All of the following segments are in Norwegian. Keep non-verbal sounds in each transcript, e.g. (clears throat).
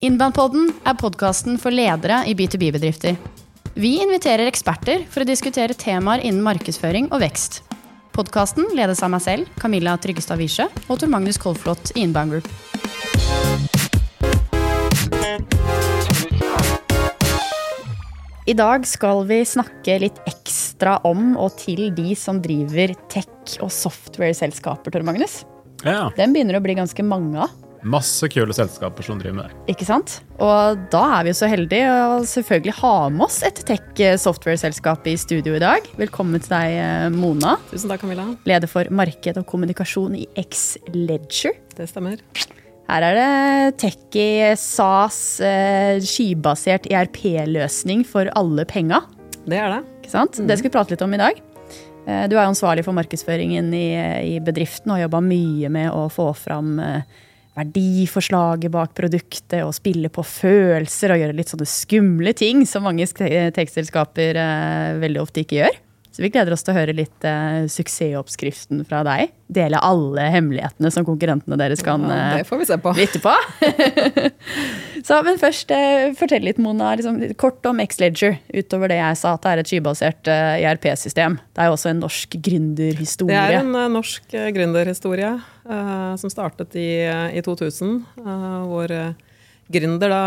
Innbandpodden er podkasten for ledere i B2B-bedrifter. Vi inviterer eksperter for å diskutere temaer innen markedsføring og vekst. Podkasten ledes av meg selv, Camilla Tryggestad Wiesche, og Tor Magnus Kolflot i Inbound Group. I dag skal vi snakke litt ekstra om og til de som driver tech- og software-selskaper, Tor Magnus. Ja, Den begynner å bli ganske mange av. Masse kule selskaper som driver med det. Ikke sant? Og da er vi jo så heldige å selvfølgelig ha med oss et tech-software-selskap i studio i dag. Velkommen til deg, eh, Mona. Tusen takk, Camilla. Leder for marked og kommunikasjon i X-Ledger. Det stemmer. Her er det techie, SAS, skybasert skibasert ERP-løsning for alle penga. Det er det. Ikke sant? Det skal vi prate litt om i dag. Eh, Du er ansvarlig for markedsføringen i, i bedriften og har jobba mye med å få fram eh, verdiforslaget bak produktet og spille på følelser og gjøre litt sånne skumle ting som mange sk- tekstselskaper eh, veldig ofte ikke gjør. Så vi gleder oss til å høre litt eh, suksessoppskriften fra deg. Dele alle hemmelighetene som konkurrentene deres kan Ja, eh, det får vi se på. lytte på. (laughs) så, men først, eh, fortell litt, Mona, liksom, kort om X-Ledger, utover det jeg sa, at det er et skybasert eh, ERP-system. Det er jo også en norsk gründerhistorie. Det er en eh, norsk eh, gründerhistorie eh, som startet i, i 2000. eh, hvor gründer da,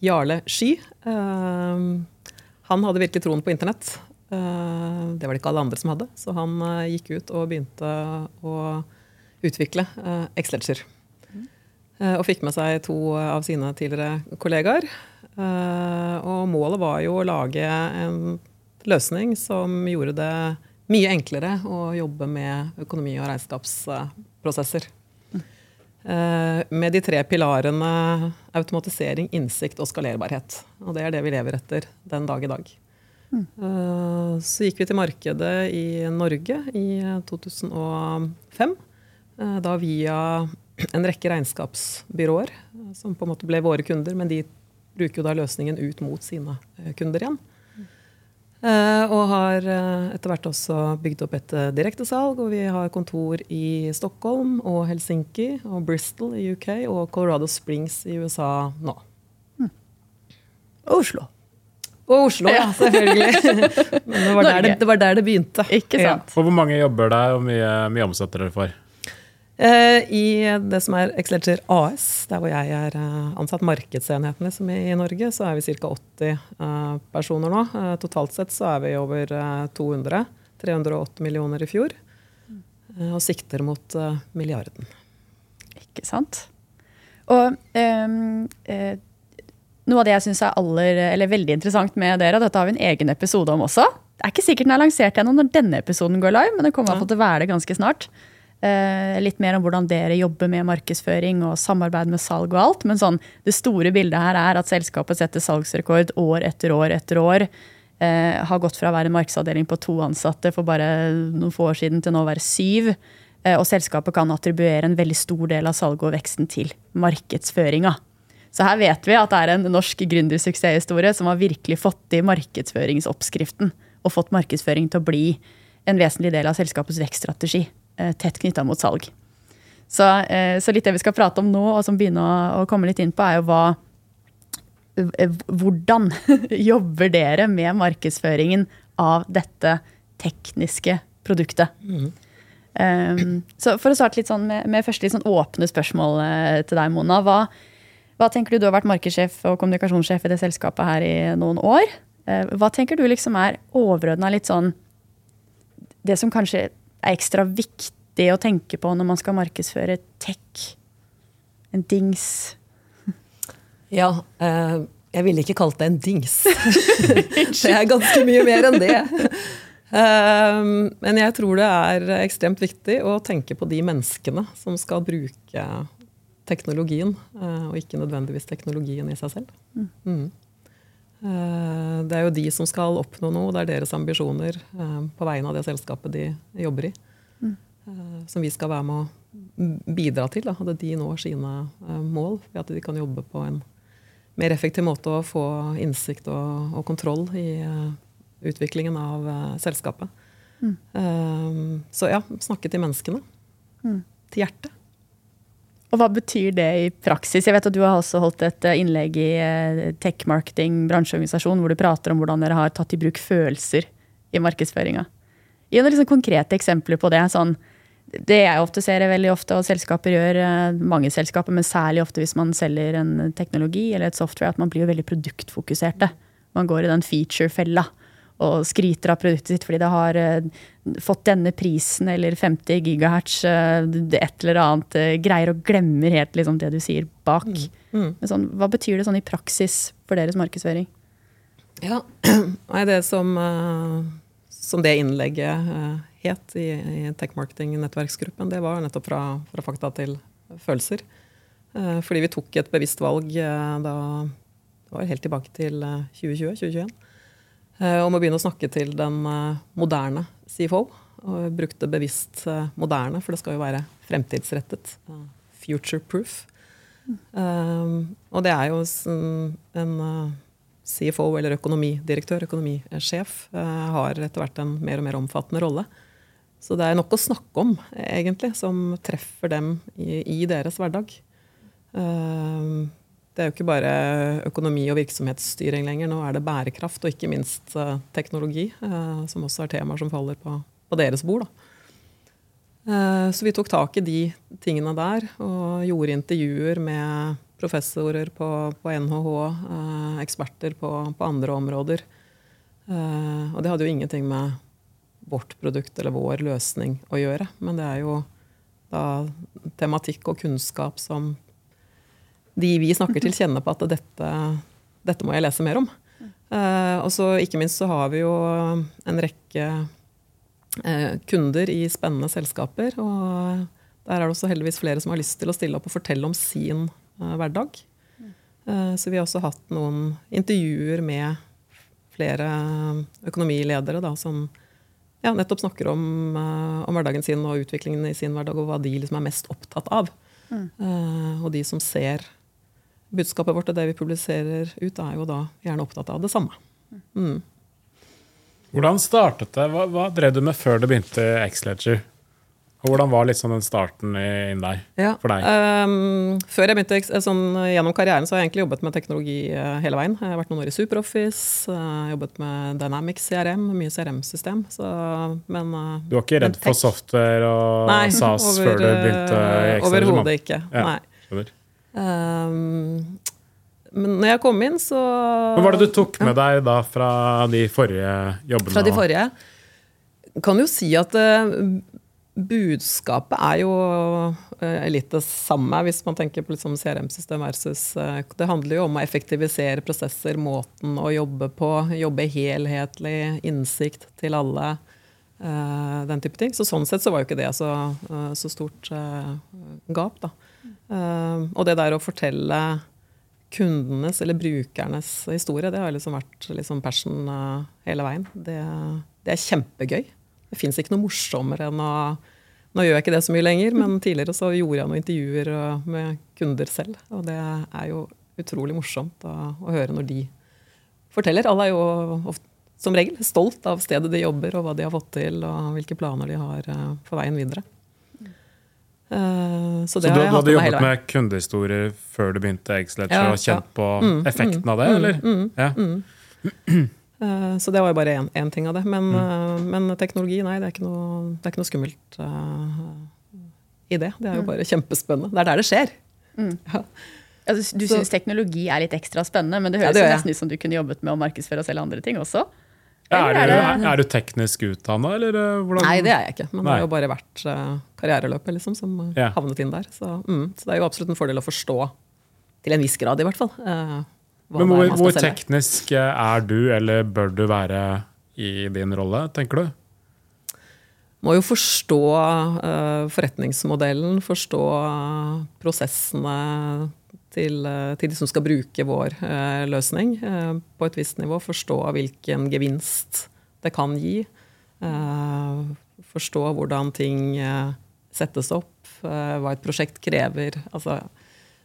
Jarle Sky, han hadde virkelig troen på internett. Eh, det var det ikke alle andre som hadde, så han eh, gikk ut og begynte å utvikle uh, X-Ledger. Eh, og fikk med seg to av sine tidligere kollegaer. Eh, og målet var jo å lage en løsning som gjorde det mye enklere å jobbe med økonomi- og regnskapsprosesser. Eh, med de tre pilarene automatisering, innsikt og skalerbarhet. Og det er det vi lever etter den dag i dag. Eh, så gikk vi til markedet i Norge i 2005. eh, Da via en rekke regnskapsbyråer eh, som på en måte ble våre kunder, men de bruker jo da løsningen ut mot sine eh, kunder igjen. Eh, og har eh, etter hvert også bygd opp et eh, direktesalg, og vi har kontor i Stockholm og Helsinki og Bristol i UK og Colorado Springs i USA nå. Oslo. Og Oslo, ja, (laughs) selvfølgelig. (laughs) Men det var, der det, det var der det begynte. Ikke sant? Og hvor mange jobber der, og mye, mye omsetter dere for? Eh, I det som er Excelger AS, der hvor jeg er eh, ansatt markedsenheten liksom, i, Norge, så er vi ca. 80 eh, personer nå. Eh, totalt sett så er vi over eh, 200. 308 millioner i fjor. Eh, og sikter mot eh, milliarden. Ikke sant? Og ehm, eh, noe av det jeg syns er aller, eller veldig interessant med dere, og dette har vi en egen episode om også. Det er ikke sikkert den er lansert ennå når denne episoden går live, men det kommer ja. til å være det ganske snart. Eh, litt mer om hvordan dere jobber med markedsføring og samarbeid med salg og alt. Men sånn, det store bildet her er at selskapet setter salgsrekord år etter år etter år. Eh, har gått fra å være en markedsavdeling på to ansatte for bare noen få år siden til nå å være syv. Eh, og selskapet kan attribuere en veldig stor del av salget og veksten til markedsføringa. Så her vet vi at det er en norsk gründersuksesshistorie som har virkelig fått i markedsføringsoppskriften og fått markedsføring til å bli en vesentlig del av selskapets vekststrategi, eh, tett knytta mot salg. Så, eh, så litt det vi skal prate om nå, og som begynner å, komme litt inn på, er jo hva eh, Hvordan (laughs) jobber dere med markedsføringen av dette tekniske produktet? Um, så For å starte litt sånn med, med første litt sånn åpne spørsmål til deg, Mona. Hva, hva tenker du? Du har vært markedssjef og kommunikasjonssjef i det selskapet her i noen år. Eh, hva tenker du liksom er overordna litt sånn Det som kanskje er ekstra viktig å tenke på når man skal markedsføre tech? En dings? (laughs) Ja, eh, jeg ville ikke kalt det en dings. (laughs) det er ganske mye mer enn det. (laughs) Eh, men jeg tror det er ekstremt viktig å tenke på de menneskene som skal bruke teknologien, eh, og ikke nødvendigvis teknologien i seg selv. Mm. Eh, Det er jo de som skal oppnå noe, det er deres ambisjoner eh, på vegne av det selskapet de jobber i, mm. som vi skal være med å bidra til. Da, at de når sine mål, ved at de kan jobbe på en mer effektiv måte å få innsikt og, og kontroll i utviklingen av selskapet. Mm. så ja, snakke til menneskene. Til hjertet. Og hva betyr det i praksis? Jeg vet at Du har også holdt et eh, innlegg i eh, Tech Marketing bransjeorganisasjon hvor du prater om hvordan dere har tatt i bruk følelser i markedsføringa. Gi noen liksom konkrete eksempler på det. Sånn, det jeg ofte ser veldig ofte, og selskaper gjør, eh, mange selskaper, men særlig ofte hvis man selger en teknologi eller et software, at man blir veldig produktfokuserte. Man går i den feature-fella og skryter av produktet sitt fordi det har uh, fått denne prisen eller 50 gigahertz, uh, et eller annet. Uh, greier og glemmer helt liksom, det du sier bak. Mm. Mm. Sånn, hva betyr det sånn i praksis for deres markedsføring? Ja, (clears throat) Nei, det som, som det innlegget het i, i Tech Marketing-nettverksgruppen, det var nettopp fra, fra fakta til følelser. Fordi vi tok et bevisst valg da det var helt tilbake til 2020-2021 Eh, om å begynne å snakke til den eh, moderne CFO. Og brukte bevisst eh, moderne, for det skal jo være fremtidsrettet. Future proof. Um, og det er jo en CFO, eller økonomidirektør, økonomisjef, har etter hvert en mer og mer omfattende rolle. Så det er nok å snakke om, egentlig, som treffer dem i, i deres hverdag. Um, det er jo ikke bare økonomi og virksomhetsstyring lenger. Nå er det bærekraft og ikke minst uh, teknologi, uh, som også er temaer som faller på, på deres bord. Da. så vi tok tak i de tingene der og gjorde intervjuer med professorer på, på NHH, eksperter på, på, andre områder. og det hadde jo ingenting med vårt produkt eller vår løsning å gjøre, men det er jo da tematikk og kunnskap som de vi snakker til, kjenner på at dette, dette må jeg lese mer om. Uh, og så ikke minst så har vi jo en rekke uh, kunder i spennende selskaper. Og der er det også heldigvis flere som har lyst til å stille opp og fortelle om sin uh, hverdag. så vi har også hatt noen intervjuer med flere økonomiledere da, som ja, nettopp snakker om, om, hverdagen sin og utviklingen i sin hverdag, og hva de liksom er mest opptatt av. Mm. og de som ser budskapet vårt og det vi publiserer ut, er jo da gjerne opptatt av det samme. Mm. Hvordan startet det? Hva, hva, drev du med før du begynte X-Ledger? Og Hvordan var liksom den starten inn der ja, for deg? Um, før jeg begynte sånn, Gjennom karrieren så har jeg egentlig jobbet med teknologi uh, hele veien. Jeg har vært noen år i SuperOffice, uh, jobbet med Dynamics CRM, mye CRM-system. Men uh, Du var ikke redd for software og Nei, SAS over, før du begynte i X-Ledger? Overhodet ikke. Ja, Nei. Um, men når jeg kom inn, så Hva var det du tok med deg da fra de forrige jobbene? Fra de forrige? Kan jo si at uh, budskapet er jo uh, litt det samme, hvis man tenker på liksom CRM-system versus uh, Det handler jo om å effektivisere prosesser, måten å jobbe på, jobbe helhetlig, innsikt til alle. den type ting. Så sånn sett så var jo ikke det så, så stort gap, da. Uh, og det der å fortelle kundenes eller brukernes historie, det har liksom vært liksom passion uh, hele veien. Det, det, er kjempegøy. Det fins ikke noe morsommere enn å Nå gjør jeg ikke det så mye lenger, men (laughs) tidligere så gjorde jeg noen intervjuer uh, med kunder selv. Og det er jo utrolig morsomt å, å høre når de forteller. Alle er jo ofte, som regel stolt av stedet de jobber, og hva de har fått til, og hvilke planer de har uh, for veien videre. Uh, så, så du, du hadde jobbet med kundehistorier før du begynte Eggsledger ja, og kjent ja. på mm, effekten mm, av det, mm, eller? Mm, ja. uh, (clears throat) så det var jo bare én ting av det. Men, uh, men, teknologi, nei, det er ikke noe, er ikke noe skummelt i det. Det er jo bare kjempespennende. Det er der det skjer. Altså, du syns teknologi er litt ekstra spennende, men det høres det nesten ut som du kunne jobbet med å markedsføre og selge andre ting også? Er du, er, du, teknisk utdanna, eller hvordan? Nei, det er jeg ikke. Men det har jo bare vært karriereløpet liksom, som ja. havnet inn der. Så, mm, så, det er jo absolutt en fordel å forstå, til en viss grad i hvert fall. Eh, Men hvor, hvor teknisk er du, eller bør du være i din rolle, tenker du? Må jo forstå uh, forretningsmodellen, forstå prosessene til, uh, til, de som skal bruke vår uh, løsning på et visst nivå. Forstå hvilken gevinst det kan gi. forstå hvordan ting settes opp, eh, hva et prosjekt krever. altså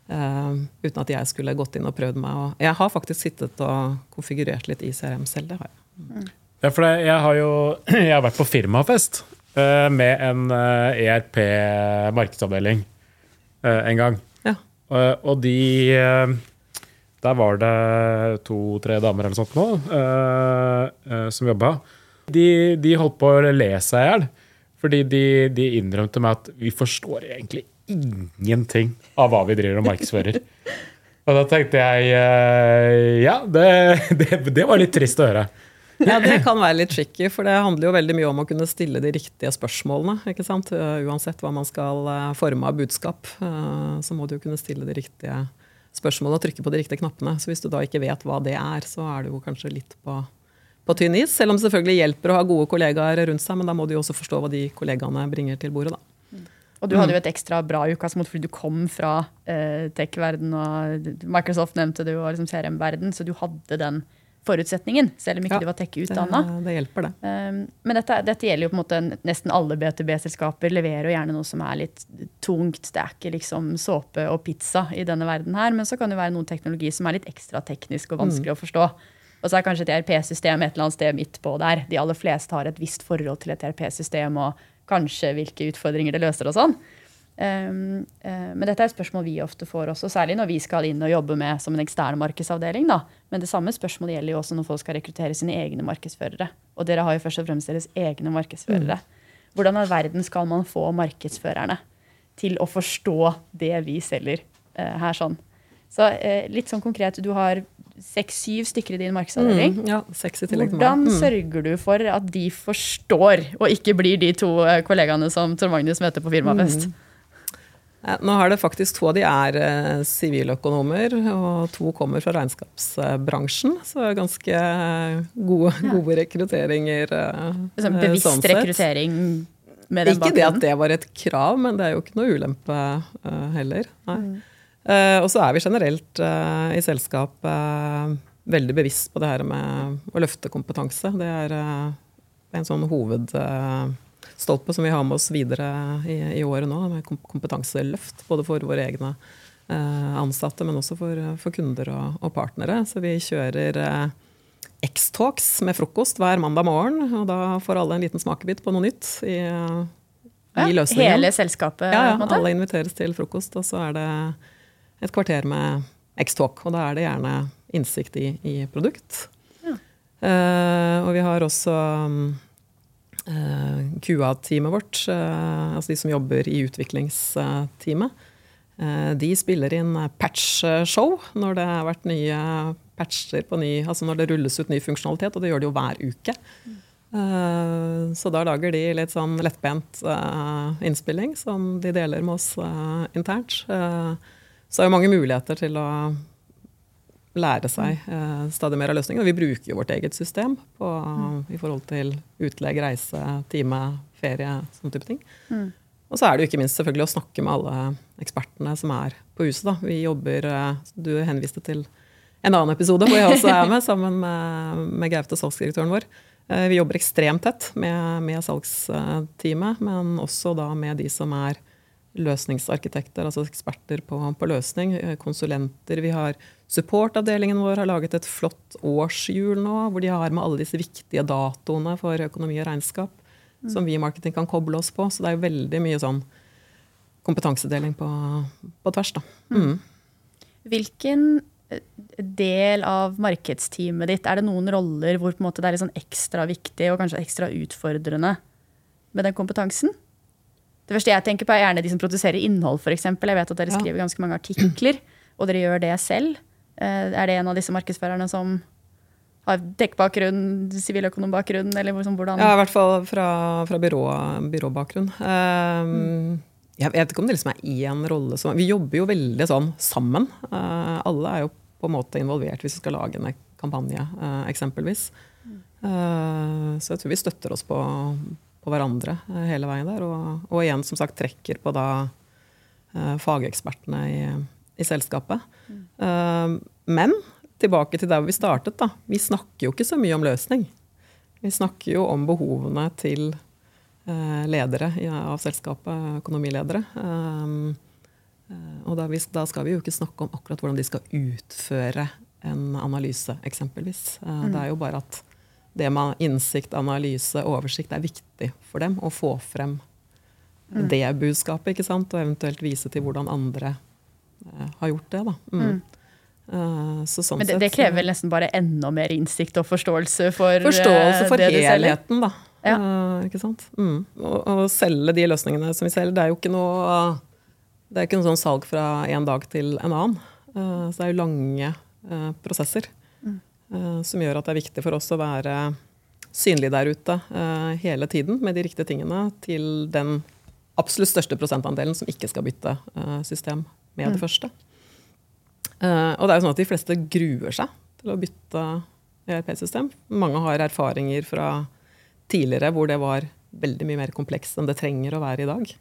Uh, uten at jeg skulle gått inn og prøvd meg. Og jeg har faktisk sittet og konfigurert litt i CRM selv. det har jeg. Mm. Ja, for jeg har jo (clears throat) jeg har vært på firmafest uh, med en uh, ERP markedsavdeling. en gang. Ja. og de Der var det to-tre damer eller sånt nå som jobba. De, de, holdt på å le seg i hjel. Fordi de, de innrømte meg at vi forstår egentlig ingenting av hva vi driver og markedsfører. Og da tenkte jeg ja, det, (laughs) det, det var litt trist å høre. (laughs) Ja, det kan være litt tricky, for det handler jo veldig mye om å kunne stille de riktige spørsmålene. ikke sant? Uansett hva man skal eh, forme av budskap, eh, så må du jo kunne stille de riktige spørsmålene og trykke på de riktige knappene. Så hvis du da ikke vet hva det er, så er du jo kanskje litt på, på tynn is. Selv om det selvfølgelig hjelper å ha gode kollegaer rundt seg, men da må du jo også forstå hva de kollegaene bringer til bordet, da. Og du hadde jo et ekstra bra utgangspunkt fordi du kom fra eh, tech-verden og Microsoft nevnte det jo, og liksom CRM-verden, så du hadde den forutsetningen, selv om ikke ja, du var tech-utdanna. Det, det, hjelper, det. Um, men dette, dette, gjelder jo på en måte nesten alle BTB-selskaper leverer jo gjerne noe som er litt tungt. Det er ikke liksom såpe og pizza i denne verden her, men så kan det være noen teknologi som er litt ekstra teknisk og vanskelig mm. å forstå. Og så er kanskje et ERP-system et eller annet sted midt på der. De aller fleste har et visst forhold til et ERP-system og kanskje hvilke utfordringer det løser og sånn. Um, uh, men dette er et spørsmål vi ofte får også, særlig når vi skal inn og jobbe med som en ekstern markedsavdeling. Da. Men det samme spørsmålet gjelder jo også når folk skal rekruttere sine egne markedsførere. Og dere har jo først og fremst deres egne markedsførere. Mm. Hvordan i verden skal man få markedsførerne til å forstå det vi selger uh, her sånn? Så uh, litt sånn konkret, du har seks-syv stykker i din markedsavdeling. Mm, ja, seks i tillegg til. Hvordan mm. sørger du for at de forstår, og ikke blir de to kollegaene som Tor Magnus møter på firmafest? Mm. Nå har det faktisk To av de er eh, siviløkonomer, og to kommer fra regnskapsbransjen. Så det er ganske gode, gode rekrutteringer. Sånn bevisst sånn rekruttering med den bakgrunnen? Ikke det at det var et krav, men det er jo ikke noe ulempe heller. Mm. Og så er vi generelt i selskap veldig bevisst på det her med å løfte kompetanse. Det er en sånn hoved stolpe som vi har med oss videre i, i året nå, med kompetanseløft. Både for våre egne eh, ansatte, men også for, for kunder og, og, partnere. Så vi kjører eh, X-talks med frokost hver mandag morgen. Og da får alle en liten smakebit på noe nytt i, i løsningen. Hele selskapet? Ja, ja, alle inviteres til frokost. Og så er det et kvarter med X-talk. Og da er det gjerne innsikt i, i produkt. Ja. Uh, og vi har også um, Eh, QA-teamet vårt, eh, altså de som jobber i utviklingsteamet, eh, de spiller inn patch-show når det har vært nye patcher på ny Altså når det rulles ut ny funksjonalitet, og det gjør det jo hver uke. Så da lager de litt sånn lettbent innspilling som de deler med oss internt. Så det er jo mange muligheter til å lære seg eh, stadig mer av løsninger. vi bruker jo vårt eget system på, mm. i forhold til utlegg, reise, time, ferie, sånne type ting. Mm. Og så er det jo ikke minst selvfølgelig å snakke med alle ekspertene som er på huset. Da. Vi jobber eh, Du henviste til en annen episode hvor jeg også er med, sammen med, med Gaute, salgsdirektøren vår. Eh, vi jobber ekstremt tett med, med salgsteamet, men også da med de som er løsningsarkitekter, altså eksperter på, på, løsning, eh, konsulenter. Vi har supportavdelingen vår har laget et flott årshjul nå, hvor de har med alle disse viktige datoene for økonomi og regnskap mm. som vi i marketing kan koble oss på. Så det er jo veldig mye sånn kompetansedeling på, på tvers. Da. Mm. mm. Hvilken eh, del av markedsteamet ditt er det noen roller hvor det er sånn ekstra viktig og kanskje ekstra utfordrende med den kompetansen? Det første jeg tenker på, er gjerne de som produserer innhold, f.eks. Jeg vet at dere ja. skriver ganske mange artikler, og dere gjør det selv. Eh, er det en av disse markedsførerne som har dekkbakgrunn, siviløkonombakgrunn, eller liksom hvordan Ja, i hvert fall fra, fra byrå, byråbakgrunn. Um, mm. Jeg vet ikke om det liksom er én rolle som Vi jobber jo veldig sånn sammen. Uh, alle er jo på en måte involvert hvis vi skal lage en kampanje, uh, eksempelvis. Uh, så jeg tror vi støtter oss på, på hverandre hele veien der. Og, og, igjen, som sagt, trekker på da fagekspertene i, i selskapet. Mm. Men tilbake til der vi startet. da. Vi snakker jo ikke så mye om løsning. Vi snakker jo om behovene til uh, ledere av selskapet, økonomiledere. Um, og da, skal vi jo ikke snakke om akkurat hvordan de skal utføre en analyse, eksempelvis. Mm. Det er jo bare at det med innsikt, analyse, oversikt er viktig for dem å få frem det budskapet, ikke sant? og eventuelt vise til hvordan andre eh, har gjort det. Da. Mm. Eh, så sånn Men det, det krever vel nesten bare enda mer innsikt og forståelse for eh, Forståelse for det du selger. helheten, da. Ja. Eh, ikke sant? Mm. Og, og selge de løsningene som vi selger, det er jo ikke noe det er ikke noe sånn salg fra en dag til en annen. Eh, så det er jo lange eh, prosesser mm. som gjør at det er viktig for oss å være synlig der ute eh, hele tiden med de riktige tingene til den absolutt største prosentandelen som ikke skal bytte eh, system med det første. Uh, og det er jo sånn at de fleste gruer seg til å bytte ERP-system. Mange har erfaringer fra tidligere hvor det var veldig mye mer komplekst enn det trenger å være i dag.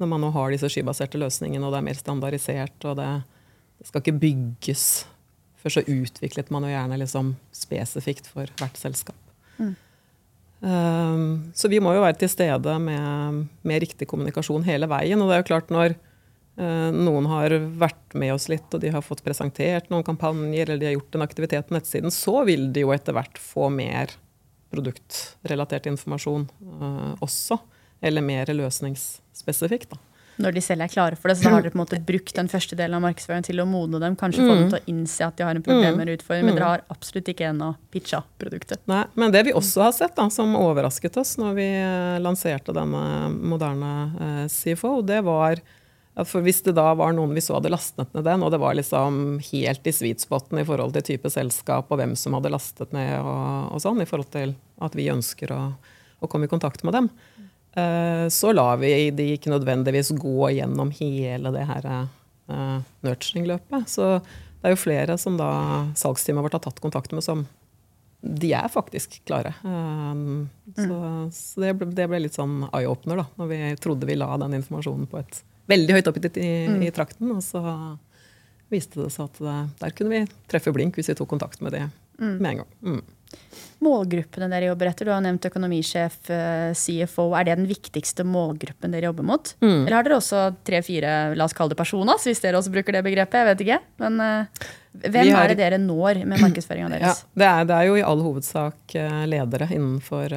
Når man nå har disse skybaserte løsningene, og det er mer standardisert, og det, det skal ikke bygges Før så utviklet man jo gjerne liksom spesifikt for hvert selskap. Um, så vi må jo være til stede med, med riktig kommunikasjon hele veien. Og det er jo klart når noen har vært med oss litt, og de har fått presentert noen kampanjer, eller de har gjort en aktivitet på nettsiden, så vil de jo etter hvert få mer produktrelatert informasjon eh, også. Eller mer løsningsspesifikt. Da. Når de selv er klare for det, så har dere på en måte brukt den første delen av markedsføringen til å modne dem. Kanskje få dem til å innse at de har en problem eller utfordring, men dere har absolutt ikke ennå pitcha produktet. Nei, men det vi også har sett, da, som overrasket oss når vi eh, lanserte denne moderne eh, CFO, det var for hvis det da var noen vi så hadde lastet ned den, og det var liksom helt i sweet spoten i forhold til type selskap og hvem som hadde lastet ned og, og sånn, i forhold til at vi ønsker å, å komme i kontakt med dem, eh, så lar vi de ikke nødvendigvis gå gjennom hele det her eh, nurturing-løpet. Så det er jo flere som da salgsteamet vårt har tatt kontakt med som de er faktisk klare. Um, så så det, ble, det ble litt sånn eye-opener, da, når vi trodde vi la den informasjonen på et veldig høyt opp i, i, i trakten. Og så viste det seg at det, der kunne vi treffe blink hvis vi tok kontakt med det med en gang. Mm. Målgruppene dere jobber etter, du har nevnt økonomisjef, eh, CFO. Er det den viktigste målgruppen dere jobber mot? Eller har dere også tre-fire, la oss kalle det personas, hvis dere også bruker det begrepet? Jeg vet ikke. Men uh, hvem har- er det dere når med markedsføringa Ja, deres? det, er, det er jo i all hovedsak eh, ledere innenfor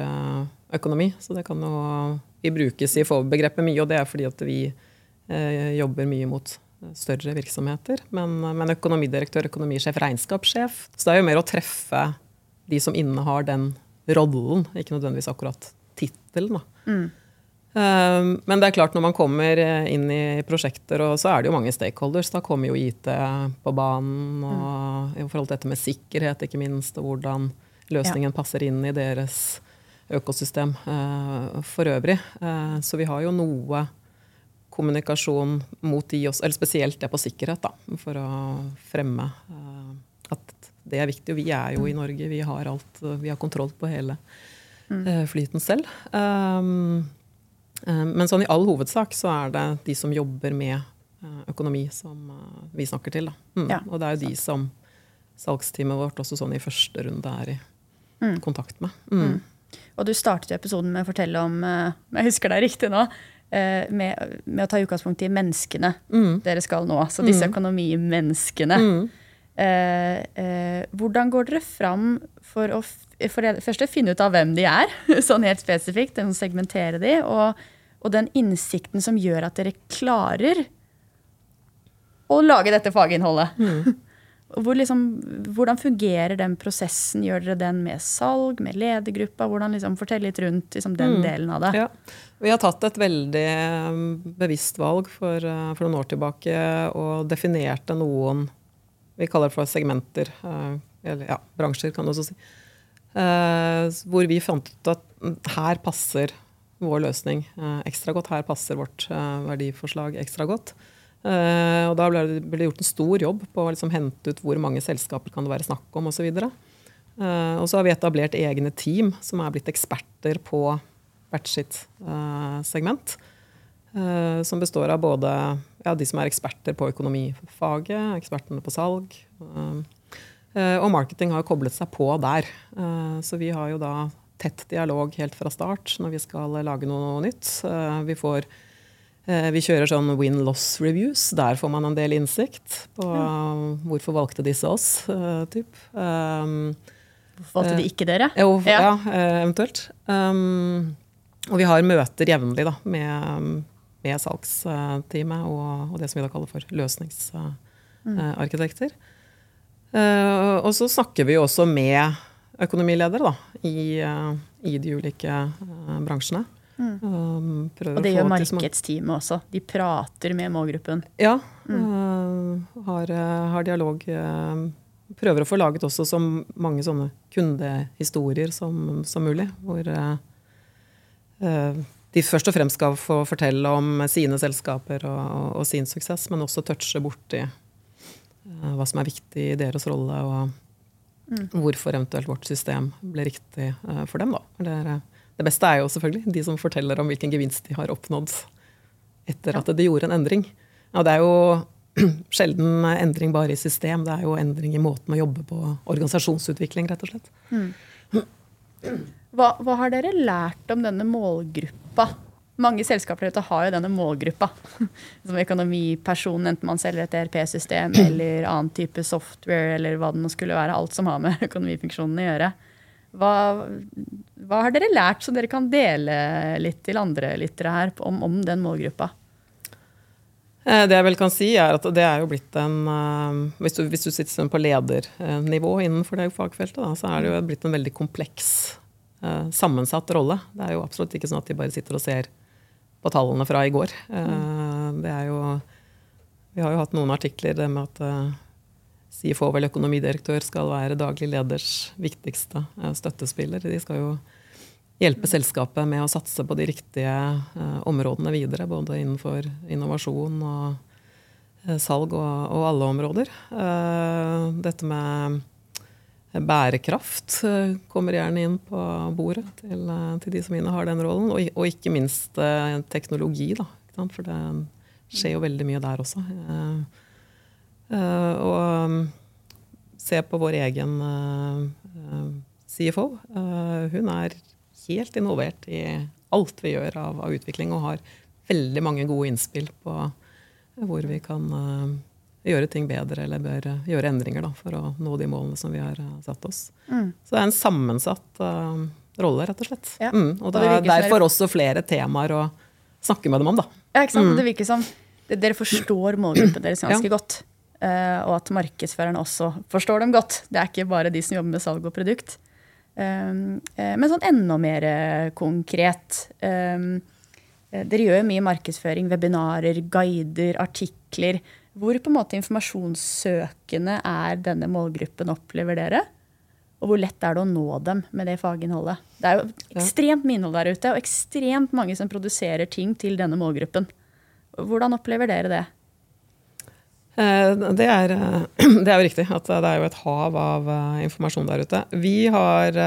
økonomi. Så det kan jo Vi bruker CFO-begrepet mye, og det er fordi at vi jobber mye mot større virksomheter. Men, men økonomidirektør, økonomisjef, regnskapssjef Så det er jo mer å treffe de som innehar den rollen, ikke nødvendigvis akkurat tittelen. da. Um, men det er klart når man kommer eh, inn i prosjekter, og så er det jo mange stakeholders. Da kommer jo IT på banen, og i forhold til dette med sikkerhet, ikke minst, og hvordan løsningen passer inn i deres økosystem eh, for øvrig. Eh, så vi har jo noe kommunikasjon mot de også, eller spesielt det på sikkerhet, da, for å fremme eh, at det er viktig. Og vi er jo i Norge, vi har alt, vi har kontroll på hele eh, flyten selv. Um, Eh, Men sånn i all hovedsak så er det de som jobber med økonomi, som vi snakker til. Mm. Ja. Og det er jo de som salgsteamet vårt også sånn i første runde er i kontakt med. Mm. Og du startet jo episoden med å fortelle om, jeg husker deg riktig nå, med, med å ta utgangspunkt i menneskene dere skal nå. Så disse økonomimenneskene. Eh, eh, hvordan går dere fram for å for det første finne ut av hvem de er, (laughs) sånn helt spesifikt, den segmentere de, og, og den innsikten som gjør at dere klarer å lage dette faginnholdet? Hvor liksom, hvordan fungerer den prosessen? Gjør dere den med salg, med ledergruppa? Hvordan liksom, Fortell litt rundt liksom, den delen av det. Ja. Vi har tatt et veldig um, bevisst valg for, uh, for noen år tilbake og definerte noen vi kaller det for segmenter, uh, eller ja, bransjer, kan du også si. Uh, hvor vi fant ut at mm, her passer vår løsning ekstra godt. Her passer vårt verdiforslag ekstra godt. Uh, og da ble det, gjort en stor jobb på å liksom hente ut hvor mange selskaper kan det være snakk om osv. Uh, og så har vi etablert egne team som er blitt eksperter på hvert sitt uh, segment. Som består av både ja, de som er eksperter på økonomifaget, ekspertene på salg. Og marketing har koblet seg på der. Så vi har jo da tett dialog helt fra start når vi skal lage noe nytt. Vi, får, vi kjører sånn win-loss reviews. Der får man en del innsikt på hvorfor valgte disse oss. Uh, typ. Um, Hvorfor valgte de ikke dere? jo, ja, Ja. eh, eventuelt. Um, og vi har møter jevnlig da, med, med salgsteamet og, og, det som vi da kaller for løsningsarkitekter. Uh, og så snakker vi også med økonomiledere da, i, i de ulike bransjene. Mm. Um, og det gjør markedsteamet også. De prater med målgruppen. Ja. Mm. Har, har, dialog. prøver å få laget også så mange sånne kundehistorier som, som mulig. Hvor de først og fremst skal få fortelle om sine selskaper og, og sin suksess, men også touche borti uh, hva som er viktig i deres rolle, og mm. hvorfor eventuelt vårt system ble riktig uh, for dem. Da. Det, er, det, beste er jo selvfølgelig de som forteller om hvilken gevinst de har oppnådd etter at de gjorde en endring. Og det er jo (clears throat) sjelden endring bare i system, det er jo endring i måten å jobbe på. Organisasjonsutvikling, rett og slett. Mm. Hva, hva, har dere lært om denne målgruppa? Mange selskaper har jo denne målgruppa. (laughs) Som økonomiperson, enten man selger et ERP-system (clears throat) eller annen type software, eller hva det nå skulle være. Alt som har med (laughs) økonomifunksjonen å gjøre. Hva, hva, har dere lært som dere kan dele litt til andre lyttere her om, om den målgruppa? Eh, det jeg vel kan si, er at det er jo blitt en eh, Hvis du, hvis du sitter på ledernivå innenfor det fagfeltet, da, så er det jo blitt en veldig kompleks, eh, sammensatt rolle. Det er jo absolutt ikke sånn at de bare sitter og ser på tallene fra i går. Det er jo Vi har jo hatt noen artikler med at CFO eller økonomidirektør skal være daglig leders viktigste støttespiller. De skal jo hjelpe selskapet med å satse på de riktige eh, områdene videre. Både innenfor innovasjon og eh, salg og, og, alle områder. Eh, dette med bærekraft eh, kommer gjerne inn på bordet til, eh, til de som innehar den rollen. Og, og ikke minst eh, teknologi, da. For det skjer jo veldig mye der også. Og se på vår egen CFO. hun er helt involvert i alt vi gjør av, av utvikling, og har veldig mange gode innspill på hvor vi kan uh, gjøre ting bedre eller bør uh, gjøre endringer da, for å nå de målene som vi har uh, satt oss. Mm. Så det er en sammensatt rolle, rett og slett. Ja. Mm, og det, er derfor også flere temaer å snakke med dem om. Da. Ja, ikke sant? Mm. Det virker som dere forstår målgruppen (clears throat) deres ganske ja. godt. Og at markedsførerne også forstår dem godt. Det er ikke bare de som jobber med salg og produkt. Ehm, eh, men sånn enda mer eh, konkret. Ehm, eh, dere gjør mye markedsføring, webinarer, guider, artikler. Hvor på en måte informasjonssøkende er denne målgruppen, opplever dere? Og hvor lett er det å nå dem med det faginnholdet? Det er jo ekstremt mye innhold der ute, og ekstremt mange som produserer ting til denne målgruppen. Hvordan opplever dere det? Eh, det er, eh, (clears throat) det er, jo riktig at det er jo et hav av eh, informasjon der ute. Vi har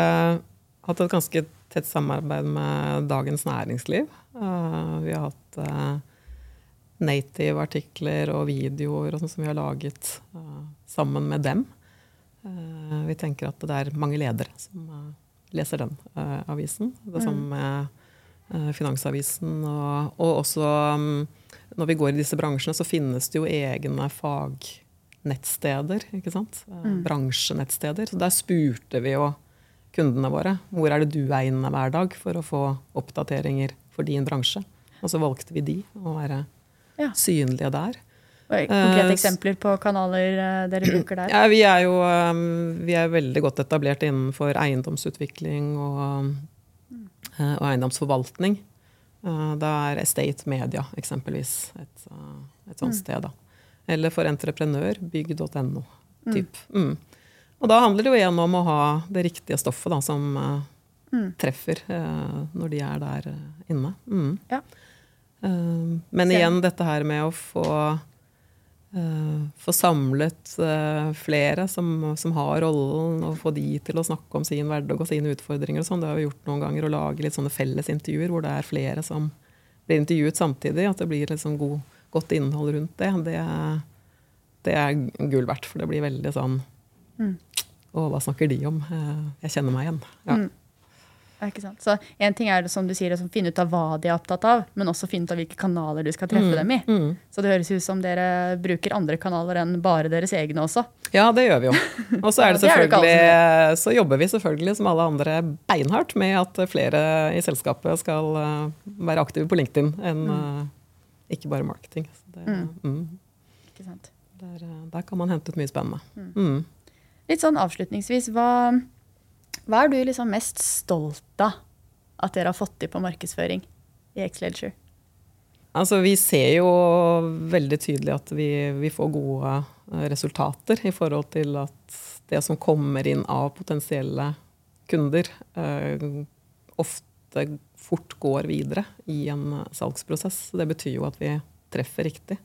hatt et ganske tett samarbeid med Dagens Næringsliv. Vi har hatt native artikler og videoer og som vi har laget sammen med dem. Vi tenker at det er mange ledere som leser den avisen. Det samme mm. med Finansavisen og, og også mm, når vi går i disse bransjene, så finnes det jo egne fagnettsteder. ikke sant? Eh, mm. Bransjenettsteder. Så der spurte vi jo kundene våre hvor er det du er inne hver dag for å få oppdateringer for din bransje. Og så valgte vi de å være ja. synlige der. Konkrete uh, eksempler på kanaler uh, dere bruker der? Ja, vi er jo um, vi er veldig godt etablert innenfor eiendomsutvikling og, uh, og eiendomsforvaltning. Eh, da er Estate Media eksempelvis et, eh, et sånt mm. sted. Da. Eller for entreprenør, bygg.no. Mm. mm. Og da handler det jo igjen om å ha det riktige stoffet da, som uh, mm. treffer når de er der inne. Mm. Ja. men igjen dette her med å få få samlet uh, flere som, som, har rollen, og få de til å snakke om sin hverdag og sine utfordringer. og sånn. Det har vi gjort noen ganger, å lage litt sånne felles intervjuer hvor det er flere som blir intervjuet samtidig. At det blir liksom god, godt innhold rundt det. Det, det er gull verdt, for det blir veldig sånn mm. Å, hva snakker de om? Uh, jeg kjenner meg igjen. Ja. Mm. Ikke sant? Så En ting er det som du sier, å finne ut av hva de er opptatt av, men også finne ut av hvilke kanaler du skal treffe mm, dem i. Mm. Så det høres ut som dere bruker andre kanaler enn bare deres egne også. Ja, det gjør vi jo. (laughs) Og så, er så jobber vi selvfølgelig som alle andre beinhardt med at flere i selskapet skal eh, være aktive på LinkedIn enn mm. Eh, ikke bare marketing. Så det, mm. Ikke sant? der, eh, der kan man hente ut mye spennende. Mm. Litt sånn avslutningsvis, hva, hva er du liksom mest stolt av at dere har fått til på markedsføring i X-Ledger? Altså, vi ser jo veldig tydelig at vi, vi får gode eh, resultater i forhold til at det som kommer inn av potensielle kunder, eh, ofte fort går videre i en salgsprosess. Det betyr jo at vi treffer riktig.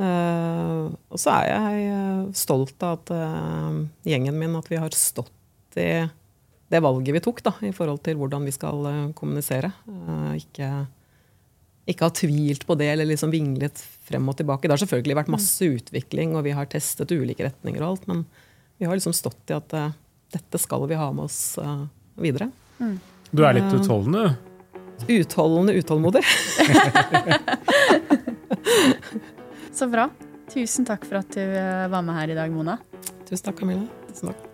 Eh, og så er jeg eh, stolt av at eh, gjengen min at vi har stått i det valget vi tok da, i forhold til hvordan vi skal eh, kommunisere. Eh, ikke ikke ha tvilt på det eller liksom vinglet frem og tilbake. Det har selvfølgelig vært masse utvikling, og vi har testet ulike retninger og alt, men vi har liksom stått i at eh, dette skal vi ha med oss videre. Du er litt utholdende. Utholdende utålmodig. (laughs) Så bra. Tusen takk for at du var med her i dag, Mona. Tusen takk, Camilla. Tusen takk.